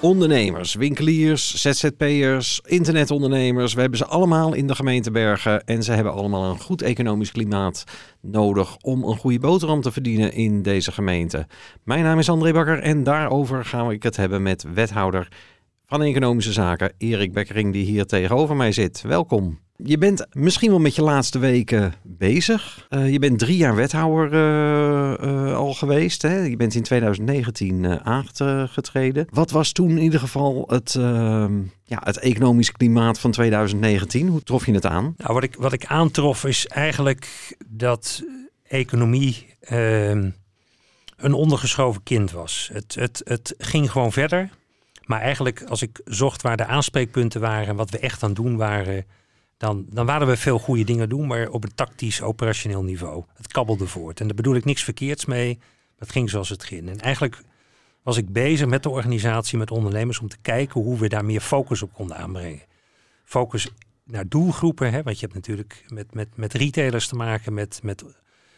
Ondernemers, winkeliers, ZZP'ers, internetondernemers. We hebben ze allemaal in de gemeente Bergen. En ze hebben allemaal een goed economisch klimaat nodig om een goede boterham te verdienen in deze gemeente. Mijn naam is André Bakker en daarover gaan we het hebben met wethouder van Economische Zaken, Erik Bekkering, die hier tegenover mij zit. Welkom. Je bent misschien wel met je laatste weken bezig. Uh, je bent drie jaar wethouder uh, uh, al geweest. Hè? Je bent in 2019 aangetreden. Wat was toen in ieder geval het, ehm, ja, het economisch klimaat van 2019? Hoe trof je het aan? Nou, wat, ik, wat ik aantrof is eigenlijk dat economie ehm, een ondergeschoven kind was. Het, het, het ging gewoon verder. Maar eigenlijk als ik zocht waar de aanspreekpunten waren, wat we echt aan doen waren dan, dan waren we veel goede dingen doen, maar op een tactisch, operationeel niveau. Het kabbelde voort. En daar bedoel ik niks verkeerds mee. Het ging zoals het ging. En eigenlijk was ik bezig met de organisatie, met ondernemers, om te kijken hoe we daar meer focus op konden aanbrengen. Focus naar doelgroepen, hè, want je hebt natuurlijk met, met, met retailers te maken, met, met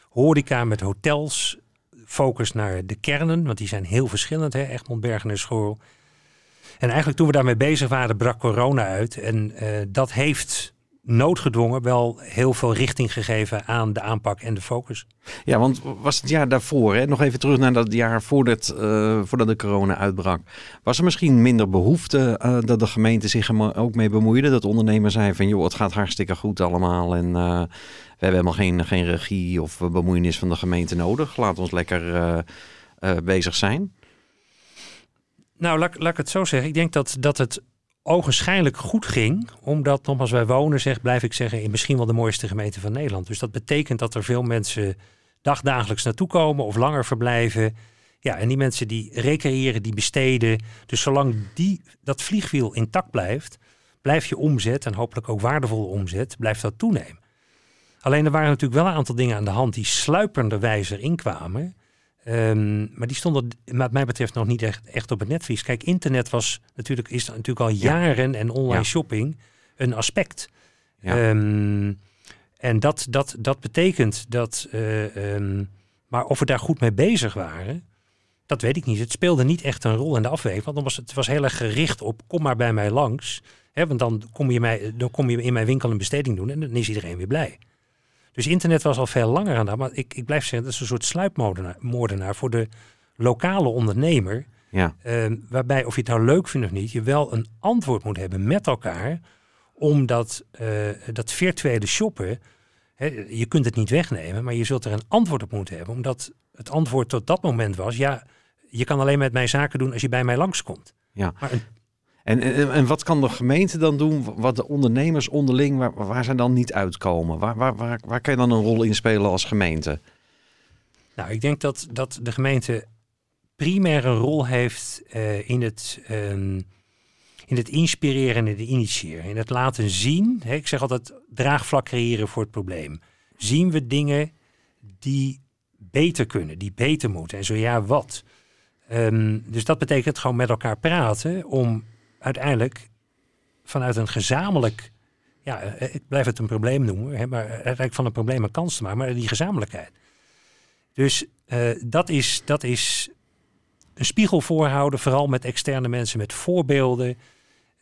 horeca, met hotels. Focus naar de kernen, want die zijn heel verschillend, hè, Egmond, Bergen en School. En eigenlijk toen we daarmee bezig waren, brak corona uit. En uh, dat heeft noodgedwongen wel heel veel richting gegeven aan de aanpak en de focus. Ja, want was het jaar daarvoor, hè, nog even terug naar dat jaar voordat, uh, voordat de corona uitbrak, was er misschien minder behoefte uh, dat de gemeente zich er ook mee bemoeide? Dat ondernemers zeiden van joh, het gaat hartstikke goed allemaal en uh, we hebben helemaal geen, geen regie of bemoeienis van de gemeente nodig. Laat ons lekker bezig zijn. Nou, laat, laat ik het zo zeggen. Ik denk dat, dat het ogenschijnlijk goed ging. Omdat, nogmaals, wij wonen, zeg, blijf ik zeggen, in misschien wel de mooiste gemeente van Nederland. Dus dat betekent dat er veel mensen dagdagelijks naartoe komen of langer verblijven. Ja, en die mensen die recreëren, die besteden. Dus zolang die, dat vliegwiel intact blijft, blijft je omzet en hopelijk ook waardevolle omzet, blijft dat toenemen. Alleen er waren natuurlijk wel een aantal dingen aan de hand die sluipenderwijze erin kwamen. Um, maar die stonden wat mij betreft nog niet echt, echt op het netvlies. Kijk, internet was natuurlijk, is natuurlijk al jaren en online shopping een aspect. Ja. Um, en dat, dat, dat betekent dat, uh, um, maar of we daar goed mee bezig waren, dat weet ik niet. Het speelde niet echt een rol in de afweging, want dan was het was heel erg gericht op kom maar bij mij langs. Hè, want dan kom, je mij, dan kom je in mijn winkel een besteding doen en dan is iedereen weer blij. Dus internet was al veel langer aan dat. Maar ik, ik blijf zeggen, dat is een soort sluipmoordenaar voor de lokale ondernemer. Ja. Uh, waarbij, of je het nou leuk vindt of niet, je wel een antwoord moet hebben met elkaar. Om dat, uh, dat virtuele shoppen, hè, je kunt het niet wegnemen, maar je zult er een antwoord op moeten hebben. Omdat het antwoord tot dat moment was, ja, je kan alleen met mij zaken doen als je bij mij langskomt. Ja. Maar een en, en, wat kan de gemeente dan doen, wat de ondernemers onderling, waar, waar ze dan niet uitkomen? Waar, waar, waar, waar kan je dan een rol in spelen als gemeente? Nou, ik denk dat, dat de gemeente primair een rol heeft uh, in, het, um, in het inspireren en het initiëren. In het laten zien, hè, ik zeg altijd draagvlak creëren voor het probleem. Zien we dingen die beter kunnen, die beter moeten? En zo ja, wat? Um, dus dat betekent gewoon met elkaar praten om uiteindelijk vanuit een gezamenlijk, ja, eh, ik blijf het een probleem noemen, maar uiteindelijk van een probleem een kans te maken, maar die gezamenlijkheid. Dus uh, dat, is, dat is een spiegel voorhouden, vooral met externe mensen, met voorbeelden.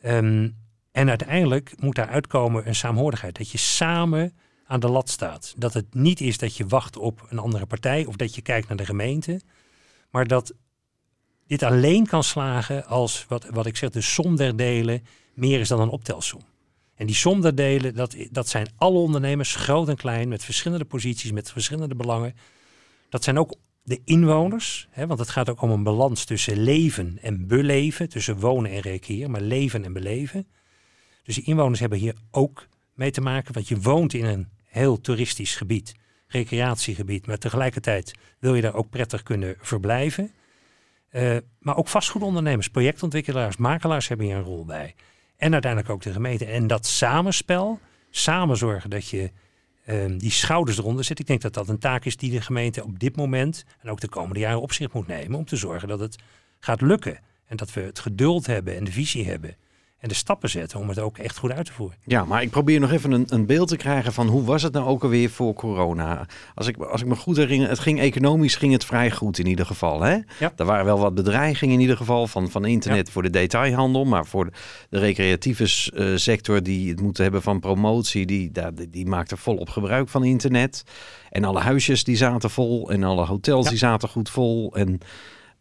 Um, en uiteindelijk moet daar uitkomen een saamhorigheid. Dat je samen aan de lat staat. Dat het niet is dat je wacht op een andere partij of dat je kijkt naar de gemeente. Maar dat dit alleen kan slagen als, wat, wat ik zeg, de som der delen meer is dan een optelsom. En die som der delen, dat, dat zijn alle ondernemers, groot en klein, met verschillende posities, met verschillende belangen. Dat zijn ook de inwoners, hè, want het gaat ook om een balans tussen leven en beleven, tussen wonen en recreëren, maar leven en beleven. Dus die inwoners hebben hier ook mee te maken, want je woont in een heel toeristisch gebied, recreatiegebied, maar tegelijkertijd wil je daar ook prettig kunnen verblijven. Uh, maar ook vastgoedondernemers, projectontwikkelaars, makelaars hebben hier een rol bij. En uiteindelijk ook de gemeente. En dat samenspel, samen zorgen dat je uh, die schouders eronder zet. Ik denk dat dat een taak is die de gemeente op dit moment en ook de komende jaren op zich moet nemen. Om te zorgen dat het gaat lukken. En dat we het geduld hebben en de visie hebben. En de stappen zetten om het ook echt goed uit te voeren. Ja, maar ik probeer nog even een, een beeld te krijgen van hoe was het nou ook alweer voor corona? Als ik, als ik me goed herinner, het ging economisch ging het vrij goed in ieder geval. Hè? Ja. Er waren wel wat bedreigingen in ieder geval van, van internet voor de detailhandel, maar voor de, de recreatieve uh, sector die het moeten hebben van promotie, die, die, die maakte volop gebruik van internet. En alle huisjes die zaten vol en alle hotels Ja. die zaten goed vol. En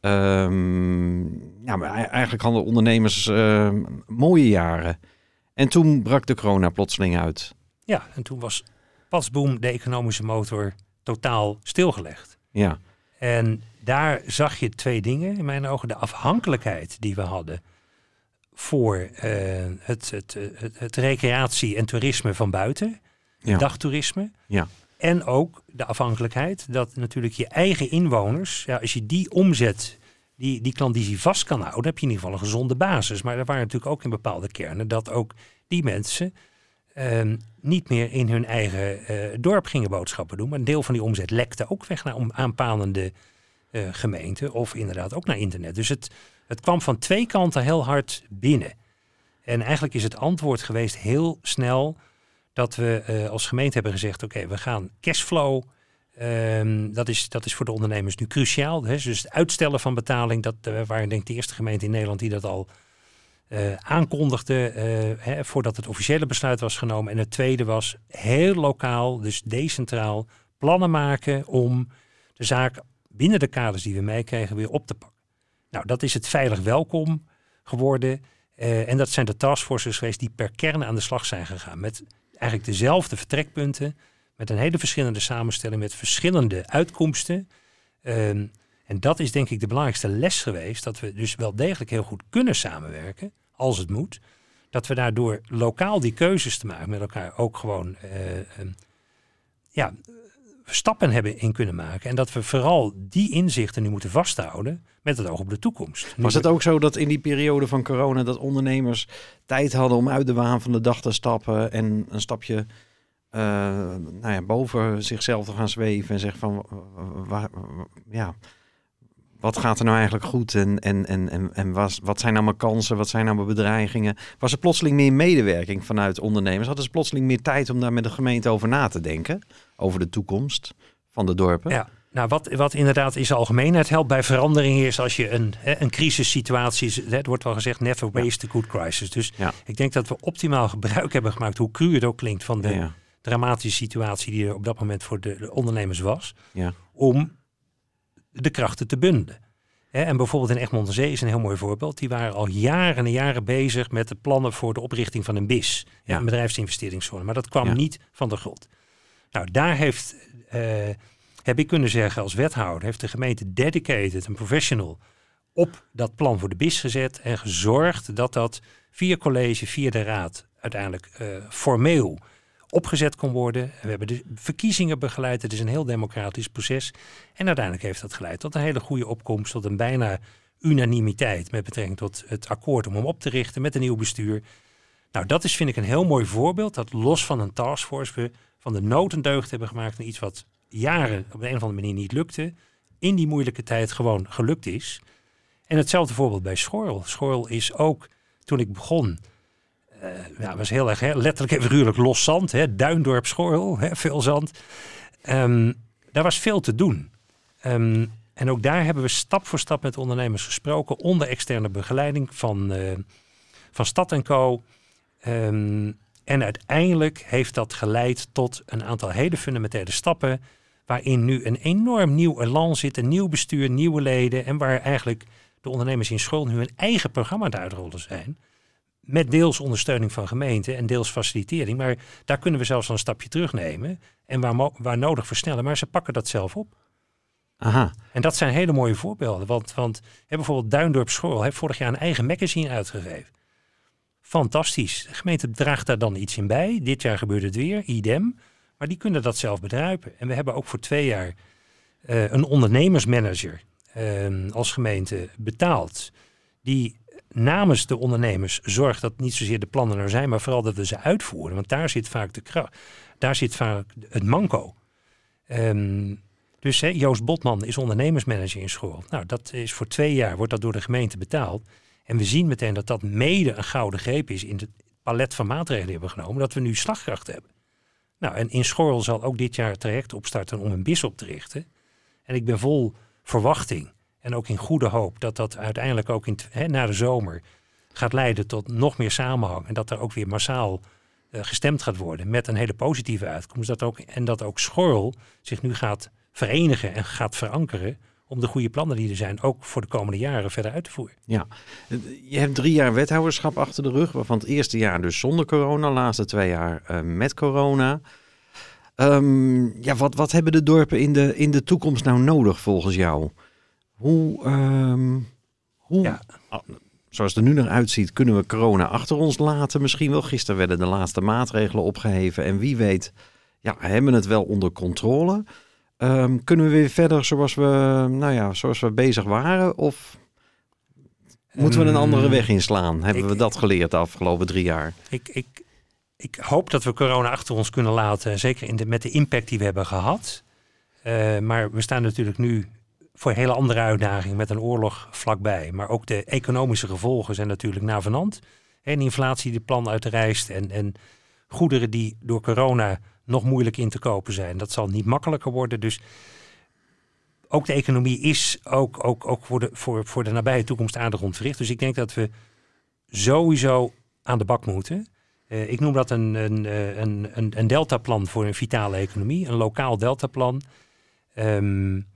ehm, ja, maar e- eigenlijk hadden ondernemers ehm, mooie jaren. En toen brak de corona plotseling uit. Ja, en toen was pasboom de economische motor totaal stilgelegd. Ja, En daar zag je twee dingen in mijn ogen. De afhankelijkheid die we hadden voor eh, het, het, het, het recreatie en toerisme van buiten. Ja. Dagtoerisme. ja, En ook de afhankelijkheid dat natuurlijk je eigen inwoners, ja, als je die omzet, die, die klandizie vast kan houden, heb je in ieder geval een gezonde basis. Maar er waren natuurlijk ook in bepaalde kernen dat ook die mensen ehm, niet meer in hun eigen eh, dorp gingen boodschappen doen. Maar een deel van die omzet lekte ook weg naar aanpalende eh, gemeenten of inderdaad ook naar internet. Dus het, het kwam van twee kanten heel hard binnen. En eigenlijk is het antwoord geweest heel snel dat we eh, als gemeente hebben gezegd: oké, we gaan cashflow. ehm, dat, is, dat is voor de ondernemers nu cruciaal. Hè? Dus het uitstellen van betaling, dat uh, waren denk ik de eerste gemeente in Nederland die dat al uh, aankondigde hè, voordat het officiële besluit was genomen. En het tweede was heel lokaal, dus decentraal, plannen maken om de zaak binnen de kaders die we meekregen weer op te pakken. Nou, dat is het veilig welkom geworden. En dat zijn de taskforces geweest die per kern aan de slag zijn gegaan. Met eigenlijk dezelfde vertrekpunten, met een hele verschillende samenstelling, met verschillende uitkomsten. Um, en dat is denk ik de belangrijkste les geweest, dat we dus wel degelijk heel goed kunnen samenwerken, als het moet. Dat we daardoor lokaal die keuzes te maken met elkaar ook gewoon uh, um, ja, stappen hebben in kunnen maken. En dat we vooral die inzichten nu moeten vasthouden met het oog op de toekomst. Was het ook zo dat in die periode van corona dat ondernemers tijd hadden om uit de waan van de dag te stappen en een stapje uh, nou ja, boven zichzelf te gaan zweven en zeggen van waar, ja, wat gaat er nou eigenlijk goed en, en, en, en, en was, wat zijn nou mijn kansen, wat zijn nou mijn bedreigingen? Was er plotseling meer medewerking vanuit ondernemers? Hadden ze plotseling meer tijd om daar met de gemeente over na te denken? Over de toekomst van de dorpen? Ja. Nou, wat, wat inderdaad is algemeenheid helpt bij verandering is als je een, een crisissituatie, het wordt wel gezegd, never waste a good crisis. Dus ja. ik denk dat we optimaal gebruik hebben gemaakt, hoe cru het ook klinkt, van de ja. dramatische situatie die er op dat moment voor de, de ondernemers was, ja. om de krachten te bundelen. En bijvoorbeeld in Egmond Zee is een heel mooi voorbeeld. Die waren al jaren en jaren bezig met de plannen voor de oprichting van een BIS, Ja. een bedrijfsinvesteringszone. Maar dat kwam Ja. niet van de grond. Nou, daar heeft, eh, heb ik kunnen zeggen als wethouder, heeft de gemeente dedicated, een professional, op dat plan voor de BIS gezet en gezorgd dat dat via college, via de raad uiteindelijk eh, formeel opgezet kon worden. We hebben de verkiezingen begeleid. Het is een heel democratisch proces. En uiteindelijk heeft dat geleid tot een hele goede opkomst, tot een bijna unanimiteit met betrekking tot het akkoord om hem op te richten met een nieuw bestuur. Nou, dat is vind ik een heel mooi voorbeeld dat los van een taskforce we van de nood een deugd hebben gemaakt naar iets wat jaren op een of andere manier niet lukte, in die moeilijke tijd gewoon gelukt is. En hetzelfde voorbeeld bij Schorl. Schorl is ook, toen ik begon, ja, was heel erg hè, letterlijk en figuurlijk los zand. Hè, Duindorp, Schorl, hè, veel zand. Um, daar was veel te doen. Um, en ook daar hebben we stap voor stap met ondernemers gesproken onder externe begeleiding van, uh, van Stad en Co. Um, en uiteindelijk heeft dat geleid tot een aantal hele fundamentele stappen. Waarin nu een enorm nieuw elan zit, een nieuw bestuur, nieuwe leden. En waar eigenlijk de ondernemers in school nu een eigen programma aan uitrollen zijn. Met deels ondersteuning van gemeenten en deels facilitering. Maar daar kunnen we zelfs een stapje terugnemen. En waar, waar nodig versnellen. Maar ze pakken dat zelf op. Aha. En dat zijn hele mooie voorbeelden. Want, want hè, bijvoorbeeld Duindorp School heeft vorig jaar een eigen magazine uitgegeven. Fantastisch. De gemeente draagt daar dan iets in bij. Dit jaar gebeurt het weer, idem. Maar die kunnen dat zelf bedruipen. En we hebben ook voor twee jaar uh, een ondernemersmanager uh, als gemeente betaald. Die namens de ondernemers zorgt dat niet zozeer de plannen er zijn, maar vooral dat we ze uitvoeren. Want daar zit vaak de kracht, daar zit vaak het manco. Um, dus Joost Botman is ondernemersmanager in school. Nou, dat is voor twee jaar wordt dat door de gemeente betaald. En we zien meteen dat dat mede een gouden greep is in het palet van maatregelen die we hebben genomen, dat we nu slagkracht hebben. Nou, en in Schorl zal ook dit jaar het traject opstarten om een bis op te richten. En ik ben vol verwachting en ook in goede hoop dat dat uiteindelijk ook in, na de zomer gaat leiden tot nog meer samenhang. En dat er ook weer massaal uh, gestemd gaat worden met een hele positieve uitkomst. Dat ook, en dat ook Schorl zich nu gaat verenigen en gaat verankeren om de goede plannen die er zijn ook voor de komende jaren verder uit te voeren. Ja, je hebt drie jaar wethouderschap achter de rug, waarvan het eerste jaar dus zonder corona, laatste twee jaar uh, met corona. Um, ja, wat, wat hebben de dorpen in de, in de toekomst nou nodig volgens jou? Hoe, um, hoe ja. zoals het er nu naar uitziet, kunnen we corona achter ons laten? Misschien wel. Gisteren werden de laatste maatregelen opgeheven en wie weet, ja, hebben we het wel onder controle? Um, kunnen we weer verder zoals we, nou ja, zoals we bezig waren? Of moeten we een andere ehm, weg inslaan? Hebben we dat geleerd de afgelopen drie jaar? Ik, ik, ik hoop dat we corona achter ons kunnen laten. Zeker in de, met de impact die we hebben gehad. Uh, maar we staan natuurlijk nu voor een hele andere uitdaging met een oorlog vlakbij. Maar ook de economische gevolgen zijn natuurlijk navenant. En inflatie die plan uitreist en, en goederen die door corona nog moeilijk in te kopen zijn. Dat zal niet makkelijker worden. Dus ook de economie is ook, ook, ook voor, de, voor, de nabije toekomst aardig ontwricht. Dus ik denk dat we sowieso aan de bak moeten. Uh, ik noem dat een, een, eh, een, een, een deltaplan voor een vitale economie, een lokaal deltaplan. Um,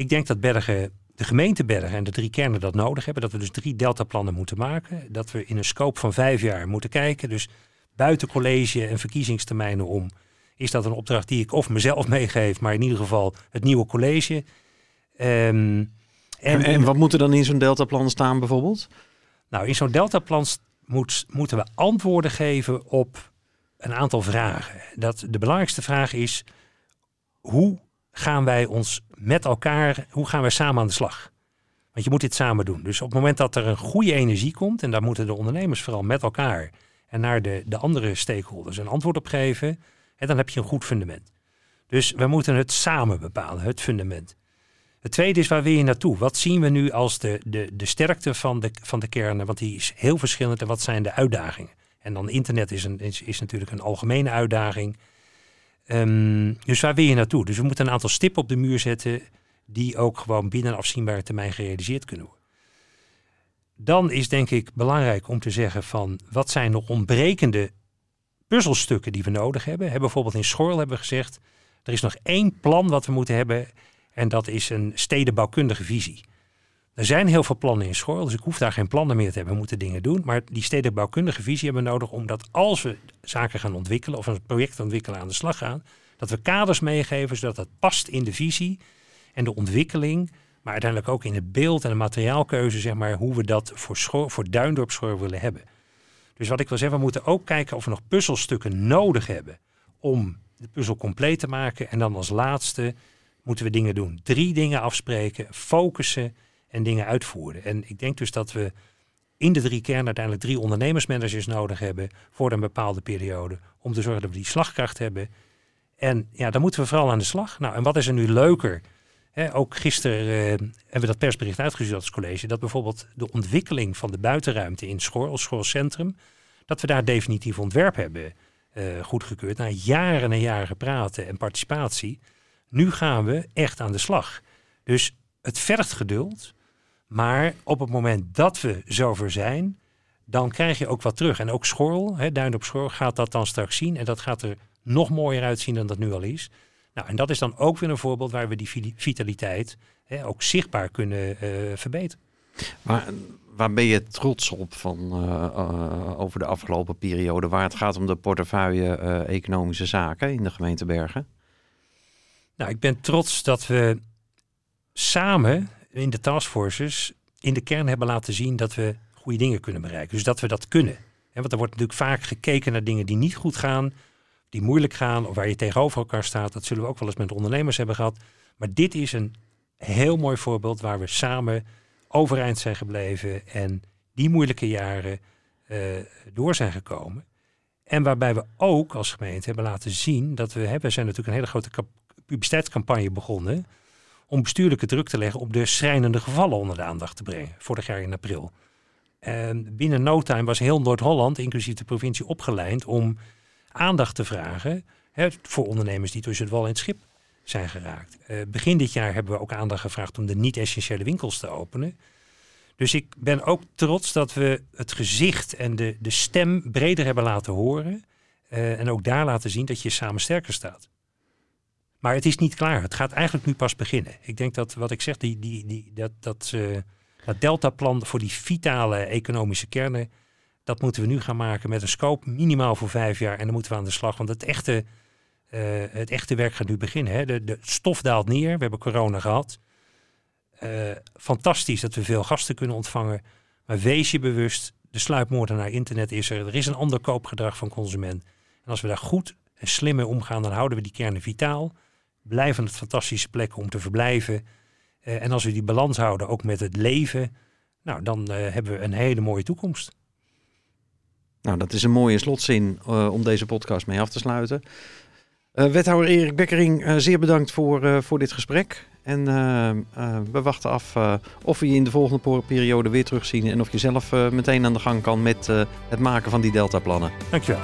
ik denk dat Bergen, de gemeente Bergen en de drie kernen dat nodig hebben. Dat we dus drie deltaplannen moeten maken. Dat we in een scope van vijf jaar moeten kijken. Dus buiten college en verkiezingstermijnen om is dat een opdracht die ik of mezelf meegeef, maar in ieder geval het nieuwe college. Um, en, en, wat moet er dan in zo'n deltaplan staan bijvoorbeeld? Nou, in zo'n deltaplan moet, moeten we antwoorden geven op een aantal vragen. Dat, de belangrijkste vraag is, hoe gaan wij ons met elkaar, hoe gaan wij samen aan de slag? Want je moet dit samen doen. Dus op het moment dat er een goede energie komt, en daar moeten de ondernemers vooral met elkaar en naar de, de andere stakeholders een antwoord op geven, en dan heb je een goed fundament. Dus we moeten het samen bepalen, het fundament. Het tweede is waar wil je naartoe? Wat zien we nu als de, de, de sterkte van de, van de kernen? Want die is heel verschillend. En wat zijn de uitdagingen? En dan internet is, een, is, is natuurlijk een algemene uitdaging. Um, dus waar wil je naartoe? Dus we moeten een aantal stippen op de muur zetten die ook gewoon binnen een afzienbare termijn gerealiseerd kunnen worden. Dan is denk ik belangrijk om te zeggen van wat zijn nog ontbrekende puzzelstukken die we nodig hebben. hebben bijvoorbeeld in Schorl hebben we gezegd, er is nog één plan wat we moeten hebben en dat is een stedenbouwkundige visie. Er zijn heel veel plannen in Schorl, dus ik hoef daar geen plannen meer te hebben. We moeten dingen doen. Maar die stedenbouwkundige visie hebben we nodig omdat als we zaken gaan ontwikkelen of een project ontwikkelen aan de slag gaan, dat we kaders meegeven zodat dat past in de visie en de ontwikkeling, maar uiteindelijk ook in het beeld en de materiaalkeuze, zeg maar, hoe we dat voor, Schor, voor Duindorp willen hebben. Dus wat ik wil zeggen, we moeten ook kijken of we nog puzzelstukken nodig hebben om de puzzel compleet te maken. En dan als laatste moeten we dingen doen. Drie dingen afspreken, focussen en dingen uitvoeren. En ik denk dus dat we in de drie kernen uiteindelijk drie ondernemersmanagers nodig hebben voor een bepaalde periode. Om te zorgen dat we die slagkracht hebben. En ja, dan moeten we vooral aan de slag. Nou, en wat is er nu leuker? ook gisteren uh, hebben we dat persbericht uitgestuurd als college. Dat bijvoorbeeld de ontwikkeling van de buitenruimte in als schoolcentrum, dat we daar definitief ontwerp hebben uh, goedgekeurd. Na jaren en jaren praten en participatie. Nu gaan we echt aan de slag. Dus het vergt geduld. Maar op het moment dat we zover zijn, dan krijg je ook wat terug. En ook Schorl, hè, Duin op Schorl, gaat dat dan straks zien. En dat gaat er nog mooier uitzien dan dat nu al is. Nou, en dat is dan ook weer een voorbeeld waar we die vitaliteit hè, ook zichtbaar kunnen uh, verbeteren. Maar waar ben je trots op van, uh, uh, over de afgelopen periode, waar het gaat om de portefeuille economische zaken in de gemeente Bergen? Nou, ik ben trots dat we samen in de taskforces in de kern hebben laten zien dat we goede dingen kunnen bereiken. Dus dat we dat kunnen. En want er wordt natuurlijk vaak gekeken naar dingen die niet goed gaan, die moeilijk gaan of waar je tegenover elkaar staat. Dat zullen we ook wel eens met ondernemers hebben gehad. Maar dit is een heel mooi voorbeeld waar we samen overeind zijn gebleven en die moeilijke jaren uh, door zijn gekomen. En waarbij we ook als gemeente hebben laten zien dat we hebben, zijn natuurlijk een hele grote publiciteitscampagne begonnen om bestuurlijke druk te leggen op de schrijnende gevallen onder de aandacht te brengen, vorig jaar in april. En binnen no time was heel Noord-Holland, inclusief de provincie, opgeleid om aandacht te vragen hè, voor ondernemers die tussen het wal en het schip zijn geraakt. Uh, begin dit jaar hebben we ook aandacht gevraagd om de niet-essentiële winkels te openen. Dus ik ben ook trots dat we het gezicht en de, de stem breder hebben laten horen. Uh, en ook daar laten zien dat je samen sterker staat. Maar het is niet klaar. Het gaat eigenlijk nu pas beginnen. Ik denk dat wat ik zeg, die, die, die, dat, dat, uh, dat deltaplan voor die vitale economische kernen, dat moeten we nu gaan maken met een scope minimaal voor vijf jaar. En dan moeten we aan de slag. Want het echte, uh, het echte werk gaat nu beginnen. Hè. De, de stof daalt neer. We hebben corona gehad. Uh, fantastisch dat we veel gasten kunnen ontvangen. Maar wees je bewust, de sluipmoorden naar internet is er. Er is een ander koopgedrag van consument. En als we daar goed en slim mee omgaan, dan houden we die kernen vitaal. Blijven het fantastische plekken om te verblijven. Uh, en als we die balans houden, ook met het leven, nou, dan uh, hebben we een hele mooie toekomst. Nou, dat is een mooie slotzin om deze podcast mee af te sluiten. wethouder Erik Bekkering, zeer bedankt voor, voor dit gesprek. En we wachten af of we je in de volgende periode weer terugzien. En of je zelf meteen aan de gang kan met het maken van die deltaplannen. Dankjewel.